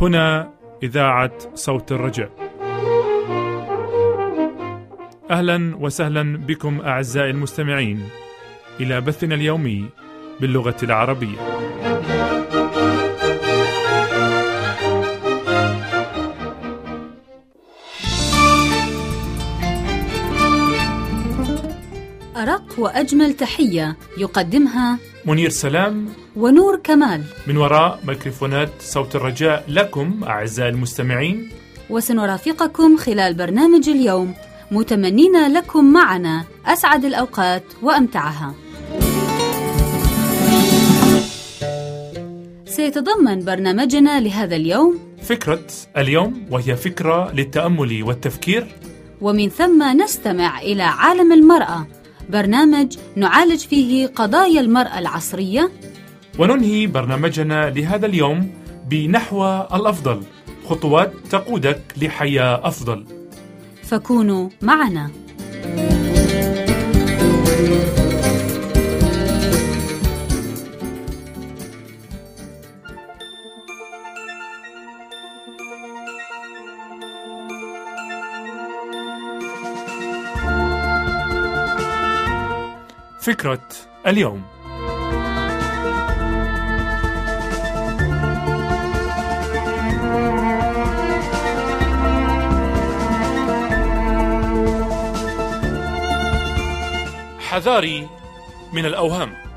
هنا إذاعة صوت الرجاء. أهلا وسهلا بكم أعزائي المستمعين إلى بثنا اليومي باللغة العربية. أرق وأجمل تحية يقدمها منير سلام. ونور كمال. من وراء ميكروفونات صوت الرجاء لكم أعزائي المستمعين. وسنرافقكم خلال برنامج اليوم. متمنين لكم معنا أسعد الأوقات وأمتعها. سيتضمن برنامجنا لهذا اليوم فكرة اليوم وهي فكرة للتأمل والتفكير. ومن ثم نستمع إلى عالم المرأة. برنامج نعالج فيه قضايا المرأة العصرية. وننهي برنامجنا لهذا اليوم بنحو الأفضل. خطوات تقودك لحياة أفضل. فكونوا معنا. فكرة اليوم. حذاري من الأوهام.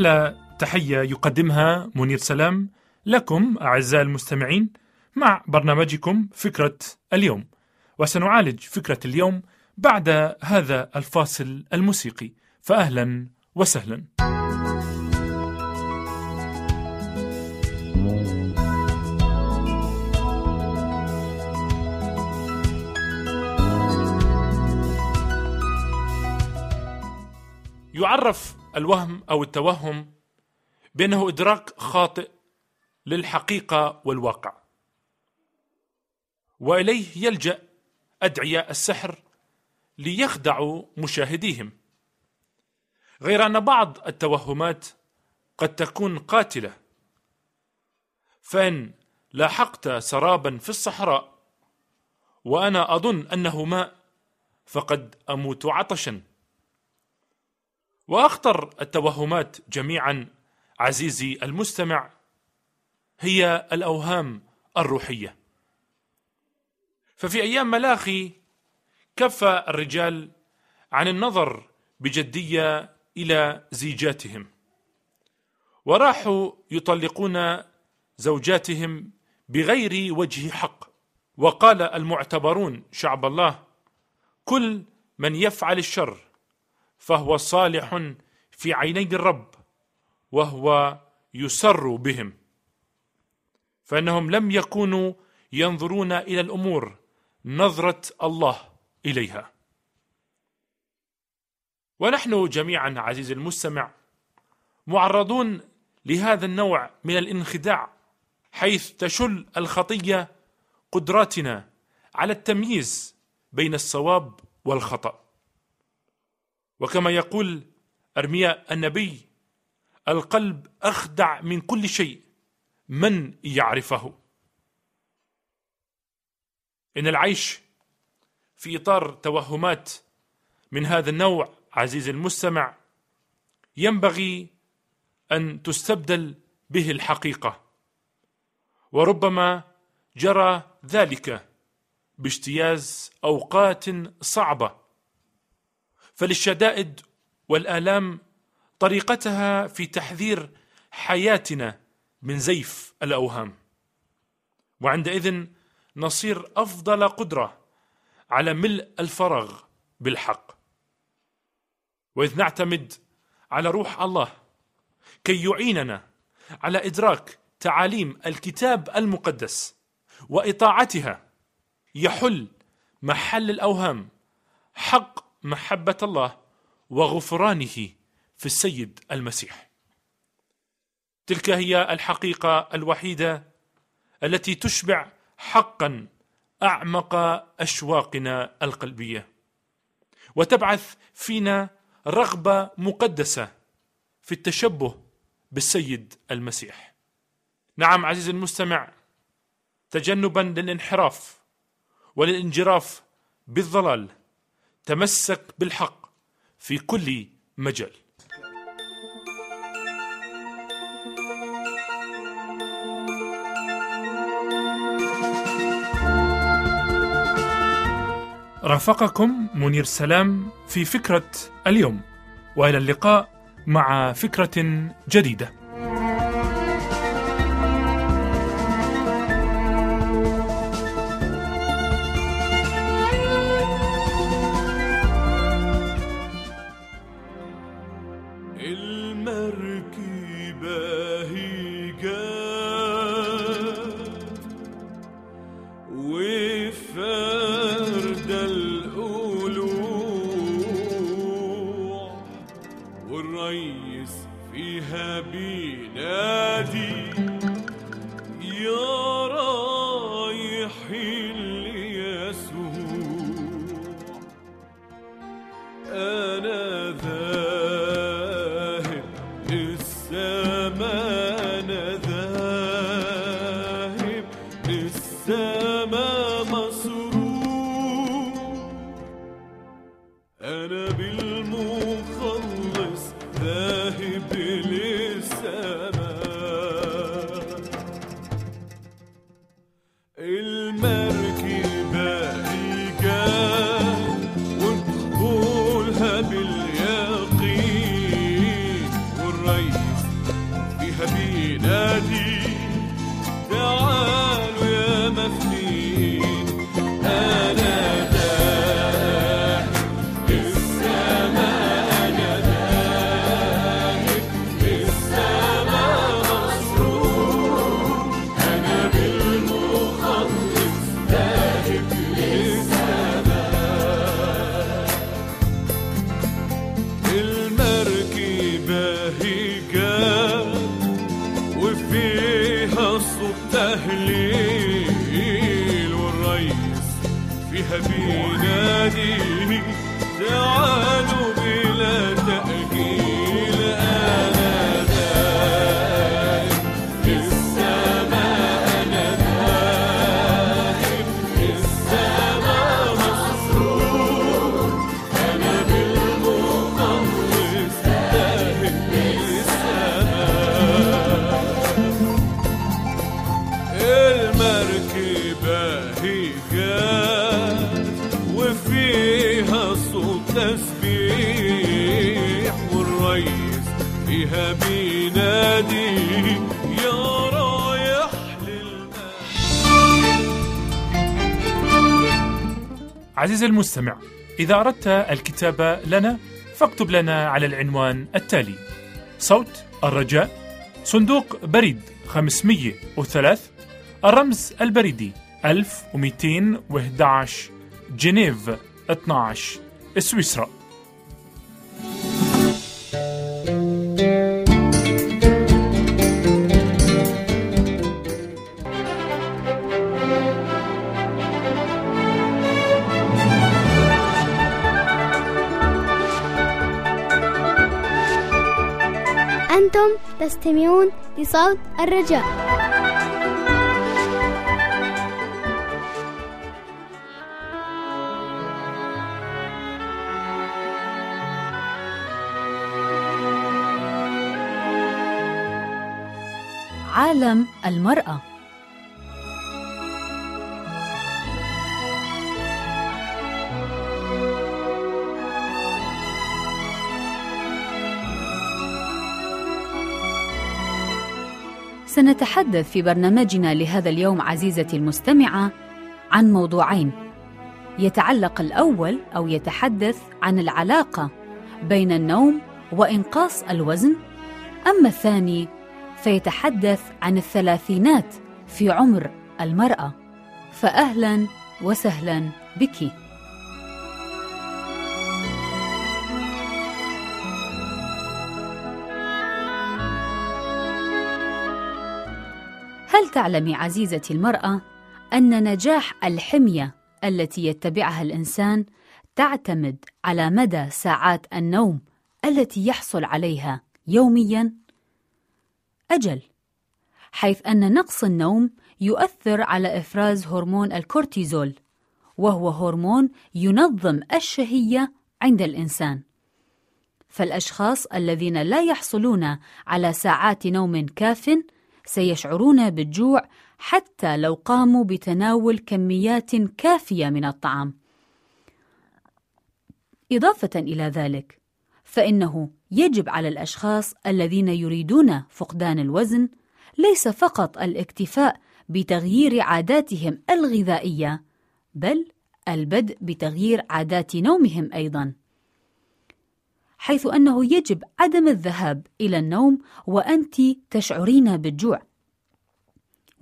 أحلى تحية يقدمها منير سلام لكم أعزائي المستمعين مع برنامجكم فكرة اليوم. وسنعالج فكرة اليوم بعد هذا الفاصل الموسيقي. فأهلا وسهلا. يعرف الوهم أو التوهم بأنه إدراك خاطئ للحقيقة والواقع. وإليه يلجأ أدعياء السحر ليخدعوا مشاهديهم. غير أن بعض التوهمات قد تكون قاتلة فإن لاحقت سرابا في الصحراء وأنا أظن أنه ماء فقد أموت عطشا. وأخطر التوهمات جميعا عزيزي المستمع هي الأوهام الروحية. ففي أيام ملاخي كف الرجال عن النظر بجدية إلى زيجاتهم وراحوا يطلقون زوجاتهم بغير وجه حق. وقال المعتبرون شعب الله كل من يفعل الشر فهو صالح في عيني الرب وهو يسر بهم. فإنهم لم يكونوا ينظرون إلى الأمور نظرة الله إليها. ونحن جميعا عزيزي المستمع معرضون لهذا النوع من الانخداع حيث تشل الخطية قدراتنا على التمييز بين الصواب والخطأ. وكما يقول أرميا النبي القلب أخدع من كل شيء من يعرفه. إن العيش في إطار توهمات من هذا النوع عزيزي المستمع ينبغي أن تستبدل به الحقيقة وربما جرى ذلك باجتياز أوقات صعبة فللشدائد والآلام طريقتها في تحذير حياتنا من زيف الأوهام. وعندئذ نصير أفضل قدرة على ملء الفراغ بالحق. وإذ نعتمد على روح الله كي يعيننا على إدراك تعاليم الكتاب المقدس وإطاعتها يحل محل الأوهام حق محبة الله وغفرانه في السيد المسيح. تلك هي الحقيقة الوحيدة التي تشبع حقا أعمق أشواقنا القلبية. وتبعث فينا رغبة مقدسة في التشبه بالسيد المسيح. نعم عزيزي المستمع تجنبا للانحراف وللانجراف بالضلال تمسك بالحق في كل مجال. رافقكم منير سلام في فكرة اليوم وإلى اللقاء مع فكرة جديدة. عزيزي المستمع إذا أردت الكتابة لنا فاكتب لنا على العنوان التالي صوت الرجاء صندوق بريد 503 الرمز البريدي 1211 جنيف 12 سويسرا. أنتم تستمعون لصوت الرجاء. عالم المرأة. سنتحدث في برنامجنا لهذا اليوم عزيزتي المستمعة عن موضوعين. يتعلق الأول أو يتحدث عن العلاقة بين النوم وإنقاص الوزن أما الثاني فيتحدث عن الثلاثينات في عمر المرأة. فاهلا وسهلا بك. هل تعلمي عزيزتي المرأة أن نجاح الحمية التي يتبعها الإنسان تعتمد على مدى ساعات النوم التي يحصل عليها يومياً؟ أجل، حيث أن نقص النوم يؤثر على إفراز هرمون الكورتيزول، وهو هرمون ينظم الشهية عند الإنسان. فالأشخاص الذين لا يحصلون على ساعات نوم كافٍ سيشعرون بالجوع حتى لو قاموا بتناول كميات كافية من الطعام. إضافة إلى ذلك فإنه يجب على الأشخاص الذين يريدون فقدان الوزن ليس فقط الاكتفاء بتغيير عاداتهم الغذائية بل البدء بتغيير عادات نومهم أيضا. حيث أنه يجب عدم الذهاب إلى النوم وأنت تشعرين بالجوع.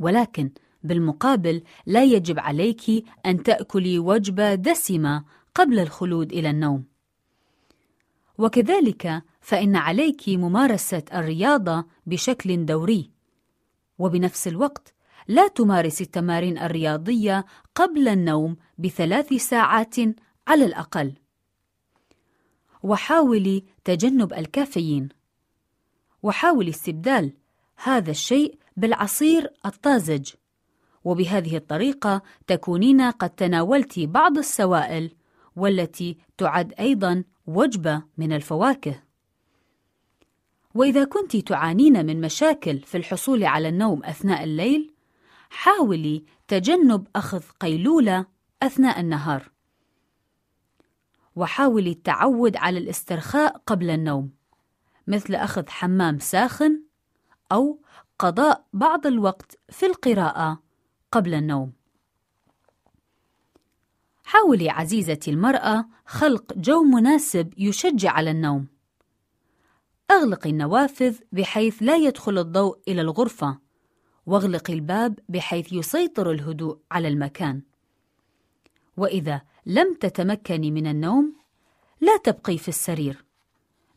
ولكن بالمقابل لا يجب عليك أن تأكلي وجبة دسمة قبل الخلود إلى النوم. وكذلك فإن عليك ممارسة الرياضة بشكل دوري. وبنفس الوقت لا تمارسي التمارين الرياضية قبل النوم بثلاث ساعات على الأقل. وحاولي تجنب الكافيين. وحاولي استبدال هذا الشيء بالعصير الطازج. وبهذه الطريقة تكونين قد تناولت بعض السوائل والتي تعد أيضا وجبة من الفواكه. وإذا كنت تعانين من مشاكل في الحصول على النوم أثناء الليل حاولي تجنب أخذ قيلولة أثناء النهار. وحاولي التعود على الاسترخاء قبل النوم مثل أخذ حمام ساخن أو قضاء بعض الوقت في القراءة قبل النوم. حاولي عزيزتي المرأة خلق جو مناسب يشجع على النوم. أغلقي النوافذ بحيث لا يدخل الضوء إلى الغرفة، واغلقي الباب بحيث يسيطر الهدوء على المكان. وإذا لم تتمكني من النوم، لا تبقي في السرير،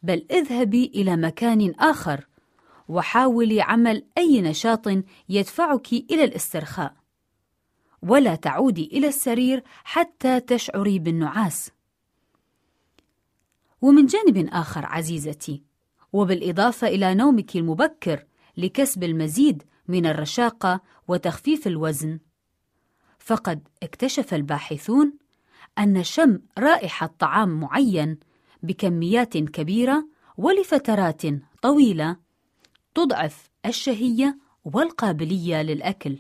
بل اذهبي إلى مكان آخر وحاولي عمل أي نشاط يدفعك إلى الاسترخاء. ولا تعودي إلى السرير حتى تشعري بالنعاس. ومن جانب آخر عزيزتي وبالإضافة إلى نومك المبكر لكسب المزيد من الرشاقة وتخفيف الوزن فقد اكتشف الباحثون أن شم رائحة طعام معين بكميات كبيرة ولفترات طويلة تضعف الشهية والقابلية للأكل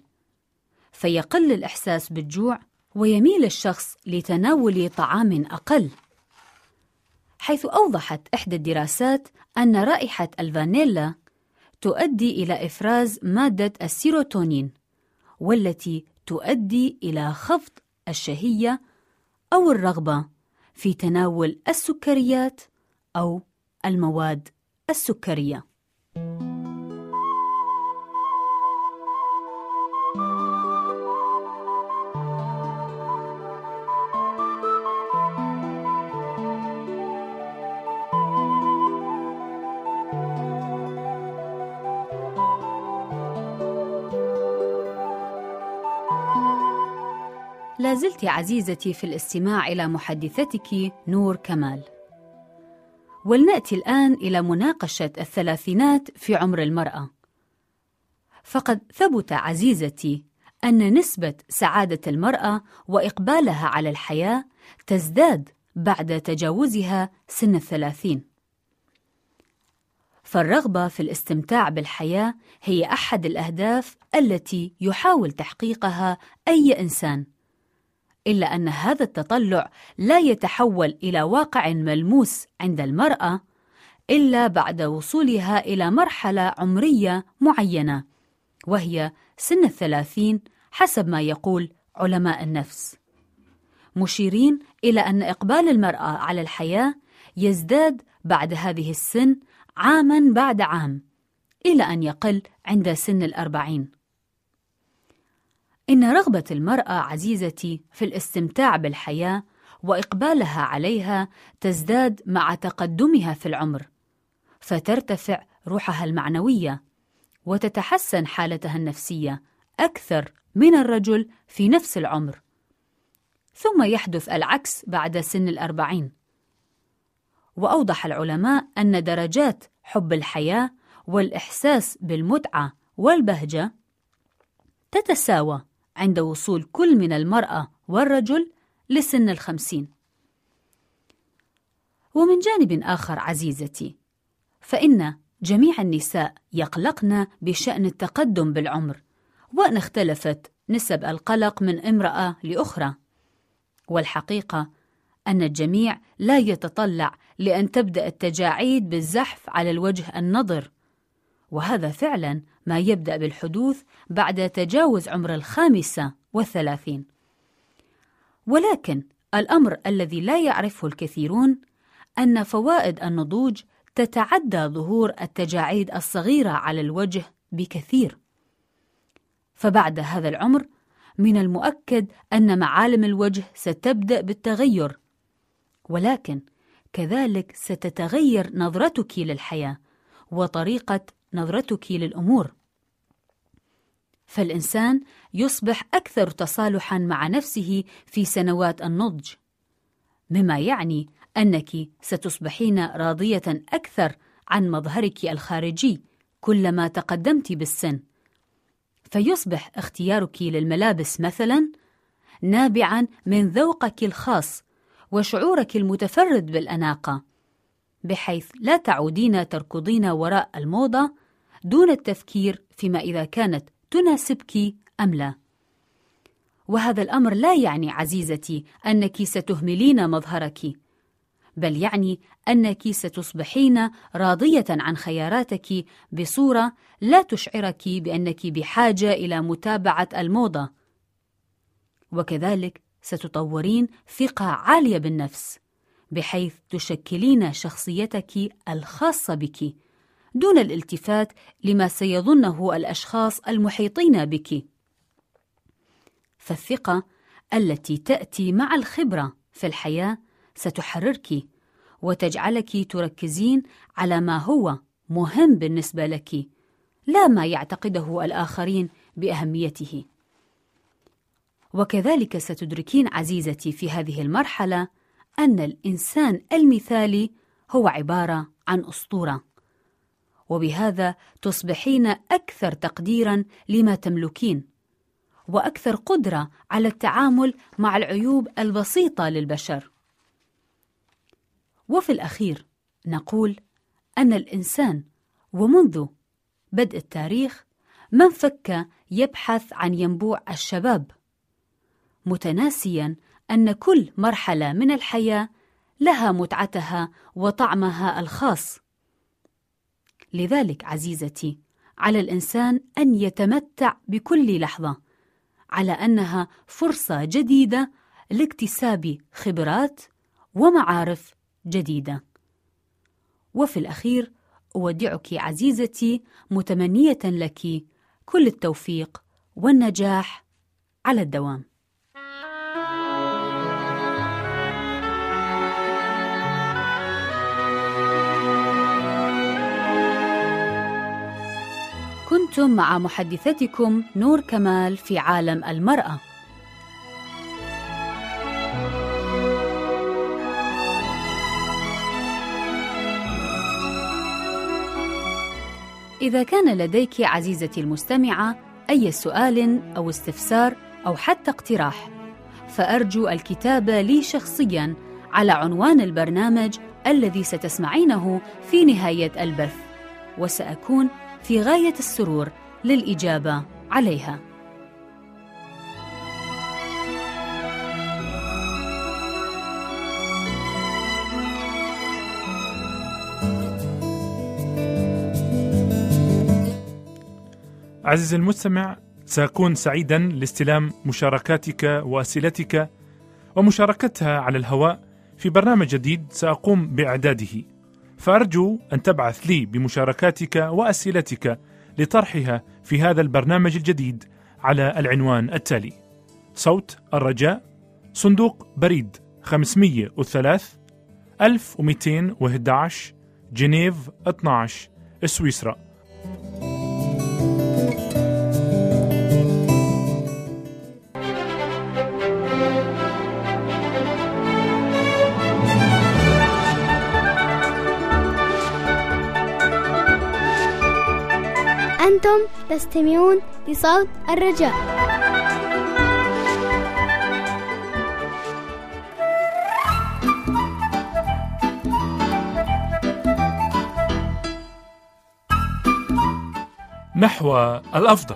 فيقل الإحساس بالجوع ويميل الشخص لتناول طعام أقل. حيث أوضحت إحدى الدراسات أن رائحة الفانيلا تؤدي إلى إفراز مادة السيروتونين والتي تؤدي إلى خفض الشهية أو الرغبة في تناول السكريات أو المواد السكرية. زلت عزيزتي في الاستماع إلى محدثتك نور كمال. ولنأتي الآن إلى مناقشة الثلاثينات في عمر المرأة. فقد ثبت عزيزتي أن نسبة سعادة المرأة وإقبالها على الحياة تزداد بعد تجاوزها سن الثلاثين. فالرغبة في الاستمتاع بالحياة هي أحد الأهداف التي يحاول تحقيقها أي إنسان إلا أن هذا التطلع لا يتحول إلى واقع ملموس عند المرأة إلا بعد وصولها إلى مرحلة عمرية معينة وهي سن الثلاثين حسب ما يقول علماء النفس. مشيرين إلى أن إقبال المرأة على الحياة يزداد بعد هذه السن عاما بعد عام إلى أن يقل عند سن الأربعين. إن رغبة المرأة عزيزتي في الاستمتاع بالحياة وإقبالها عليها تزداد مع تقدمها في العمر، فترتفع روحها المعنوية، وتتحسن حالتها النفسية أكثر من الرجل في نفس العمر. ثم يحدث العكس بعد سن الأربعين. وأوضح العلماء أن درجات حب الحياة والإحساس بالمتعة والبهجة تتساوى عند وصول كل من المرأة والرجل لسن الخمسين. ومن جانب آخر عزيزتي فإن جميع النساء يقلقن بشأن التقدم بالعمر وأن اختلفت نسب القلق من امرأة لأخرى. والحقيقة أن الجميع لا يتطلع لأن تبدأ التجاعيد بالزحف على الوجه النضر وهذا فعلا ما يبدأ بالحدوث بعد تجاوز عمر الخامسة والثلاثين. ولكن الأمر الذي لا يعرفه الكثيرون أن فوائد النضوج تتعدى ظهور التجاعيد الصغيرة على الوجه بكثير. فبعد هذا العمر من المؤكد أن معالم الوجه ستبدأ بالتغير ولكن كذلك ستتغير نظرتك للحياة وطريقة نظرتك للأمور. فالإنسان يصبح أكثر تصالحا مع نفسه في سنوات النضج مما يعني أنك ستصبحين راضية أكثر عن مظهرك الخارجي كلما تقدمت بالسن. فيصبح اختيارك للملابس مثلا نابعا من ذوقك الخاص وشعورك المتفرد بالأناقة بحيث لا تعودين تركضين وراء الموضة دون التفكير فيما إذا كانت تناسبك أم لا. وهذا الأمر لا يعني عزيزتي أنك ستهملين مظهرك بل يعني أنك ستصبحين راضية عن خياراتك بصورة لا تشعرك بأنك بحاجة إلى متابعة الموضة. وكذلك ستطورين ثقة عالية بالنفس بحيث تشكلين شخصيتك الخاصة بك. دون الالتفات لما سيظنه الأشخاص المحيطين بك. فالثقة التي تأتي مع الخبرة في الحياة ستحررك وتجعلك تركزين على ما هو مهم بالنسبة لك لا ما يعتقده الآخرين بأهميته. وكذلك ستدركين عزيزتي في هذه المرحلة أن الإنسان المثالي هو عبارة عن أسطورة. وبهذا تصبحين أكثر تقديرا لما تملكين وأكثر قدرة على التعامل مع العيوب البسيطة للبشر. وفي الأخير نقول أن الإنسان ومنذ بدء التاريخ من فك يبحث عن ينبوع الشباب متناسيا أن كل مرحلة من الحياة لها متعتها وطعمها الخاص. لذلك عزيزتي على الإنسان أن يتمتع بكل لحظة على أنها فرصة جديدة لاكتساب خبرات ومعارف جديدة. وفي الأخير أودعك عزيزتي متمنية لك كل التوفيق والنجاح على الدوام. كنتم مع محدثتكم نور كمال في عالم المرأة. إذا كان لديك عزيزتي المستمعة أي سؤال أو استفسار أو حتى اقتراح فأرجو الكتابة لي شخصياً على عنوان البرنامج الذي ستسمعينه في نهاية البث وسأكون في غاية السرور للإجابة عليها. عزيزي المستمع سأكون سعيدا لاستلام مشاركاتك وأسئلتك ومشاركتها على الهواء في برنامج جديد سأقوم بإعداده. فأرجو أن تبعث لي بمشاركاتك وأسئلتك لطرحها في هذا البرنامج الجديد على العنوان التالي. صوت الرجاء صندوق بريد 503 1211 جنيف 12 سويسرا. تستمعون لصوت الرجاء. نحو الأفضل.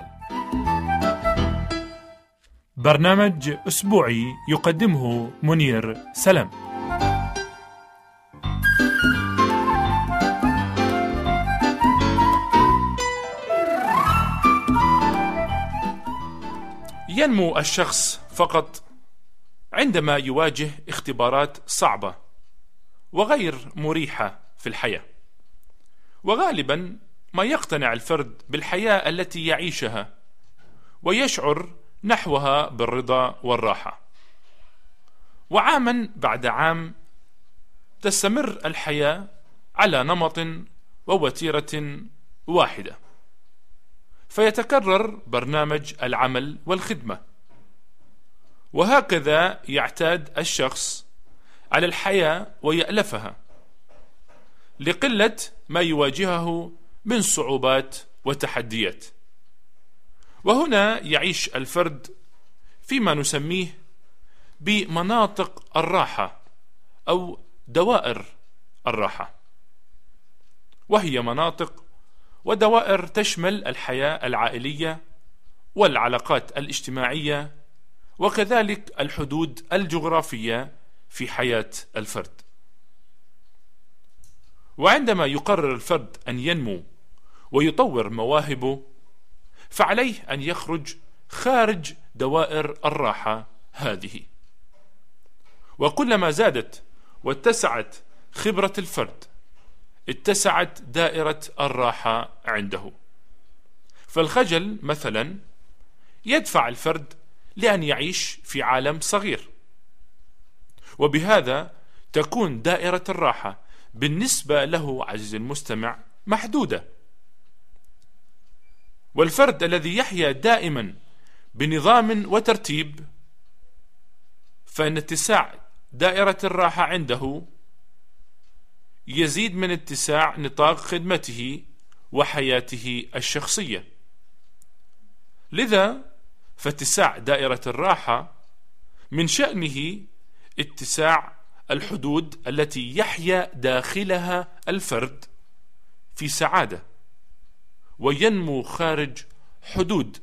برنامج أسبوعي يقدمه منير سلام ينمو الشخص فقط عندما يواجه اختبارات صعبة وغير مريحة في الحياة. وغالبا ما يقتنع الفرد بالحياة التي يعيشها ويشعر نحوها بالرضا والراحة. وعاما بعد عام تستمر الحياة على نمط ووتيرة واحدة. فيتكرر برنامج العمل والخدمة. وهكذا يعتاد الشخص على الحياة ويألفها لقلة ما يواجهه من صعوبات وتحديات. وهنا يعيش الفرد فيما نسميه بمناطق الراحة أو دوائر الراحة وهي مناطق ودوائر تشمل الحياة العائلية والعلاقات الاجتماعية وكذلك الحدود الجغرافية في حياة الفرد. وعندما يقرر الفرد أن ينمو ويطور مواهبه فعليه أن يخرج خارج دوائر الراحة هذه. وكلما زادت واتسعت خبرة الفرد اتسعت دائرة الراحة عنده. فالخجل مثلا يدفع الفرد لأن يعيش في عالم صغير. وبهذا تكون دائرة الراحة بالنسبة له عزيزي المستمع محدودة. والفرد الذي يحيا دائما بنظام وترتيب فان اتساع دائرة الراحة عنده يزيد من اتساع نطاق خدمته وحياته الشخصية. لذا فاتساع دائرة الراحة من شأنه اتساع الحدود التي يحيا داخلها الفرد في سعادة وينمو خارج حدود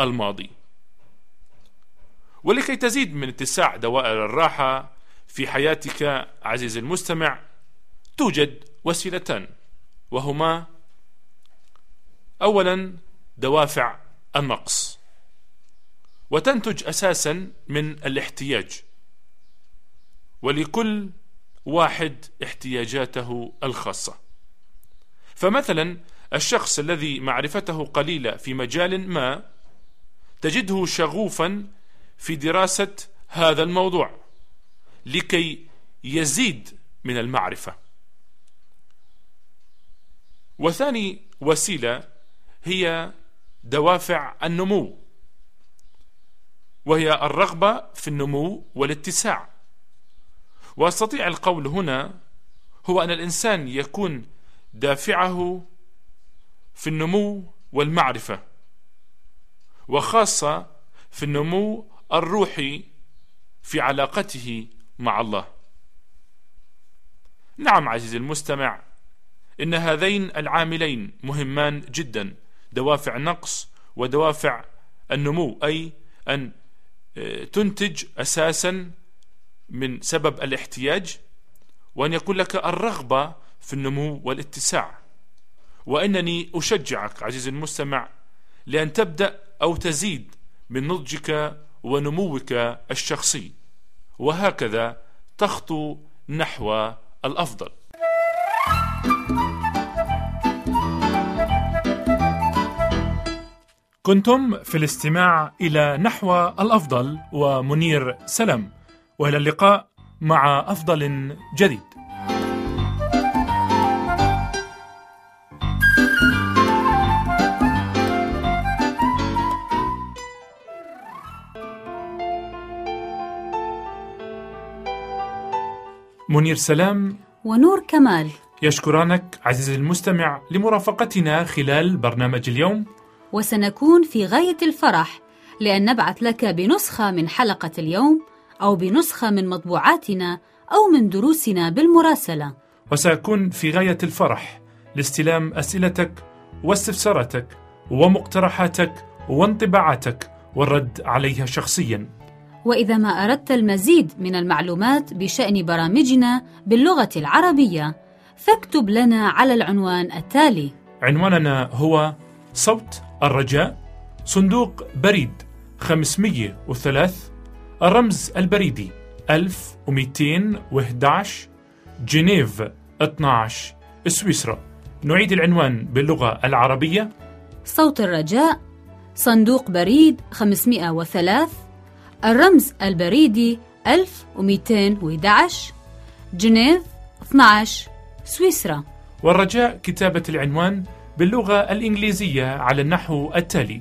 الماضي. ولكي تزيد من اتساع دوائر الراحة في حياتك عزيزي المستمع توجد وسيلتان وهما اولا دوافع النقص وتنتج أساسا من الاحتياج ولكل واحد احتياجاته الخاصة. فمثلا الشخص الذي معرفته قليلة في مجال ما تجده شغوفا في دراسة هذا الموضوع لكي يزيد من المعرفة. وثاني وسيلة هي دوافع النمو وهي الرغبة في النمو والاتساع. وأستطيع القول هنا هو أن الإنسان يكون دافعه في النمو والمعرفة وخاصة في النمو الروحي في علاقته مع الله. نعم عزيزي المستمع إن هذين العاملين مهمان جدا دوافع النقص ودوافع النمو أي أن آه، تنتج أساسا من سبب الاحتياج وأن يكون لك الرغبة في النمو والاتساع. وإنني أشجعك عزيزي المستمع لأن تبدأ أو تزيد من نضجك ونموك الشخصي. وهكذا تخطو نحو الأفضل. كنتم في الاستماع إلى نحو الأفضل ومنير سلام وإلى اللقاء مع أفضل جديد. منير سلام ونور كمال. يشكرانك عزيزي المستمع لمرافقتنا خلال برنامج اليوم. وسنكون في غاية الفرح لأن نبعث لك بنسخة من حلقة اليوم أو بنسخة من مطبوعاتنا أو من دروسنا بالمراسلة. وسأكون في غاية الفرح لاستلام أسئلتك واستفساراتك ومقترحاتك وانطباعاتك والرد عليها شخصيا. وإذا ما أردت المزيد من المعلومات بشأن برامجنا باللغة العربية فاكتب لنا على العنوان التالي. عنواننا هو صوت الرجاء صندوق بريد 503 الرمز البريدي 1211 جنيف 12 سويسرا. نعيد العنوان باللغة العربية. صوت الرجاء صندوق بريد 503 الرمز البريدي 1211 جنيف 12 سويسرا. والرجاء كتابة العنوان باللغة الإنجليزية على النحو التالي.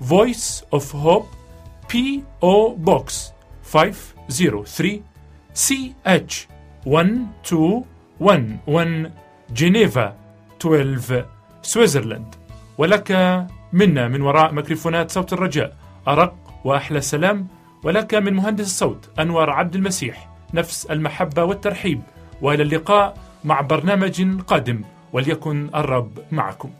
Voice of Hope P.O. Box 503 CH 1211 جنيفا 12 سويسرلاند ولك منا من وراء ميكروفونات صوت الرجاء أرق وأحلى سلام. ولك من مهندس الصوت أنور عبد المسيح نفس المحبة والترحيب. وإلى اللقاء مع برنامج قادم. وليكن الرب معكم.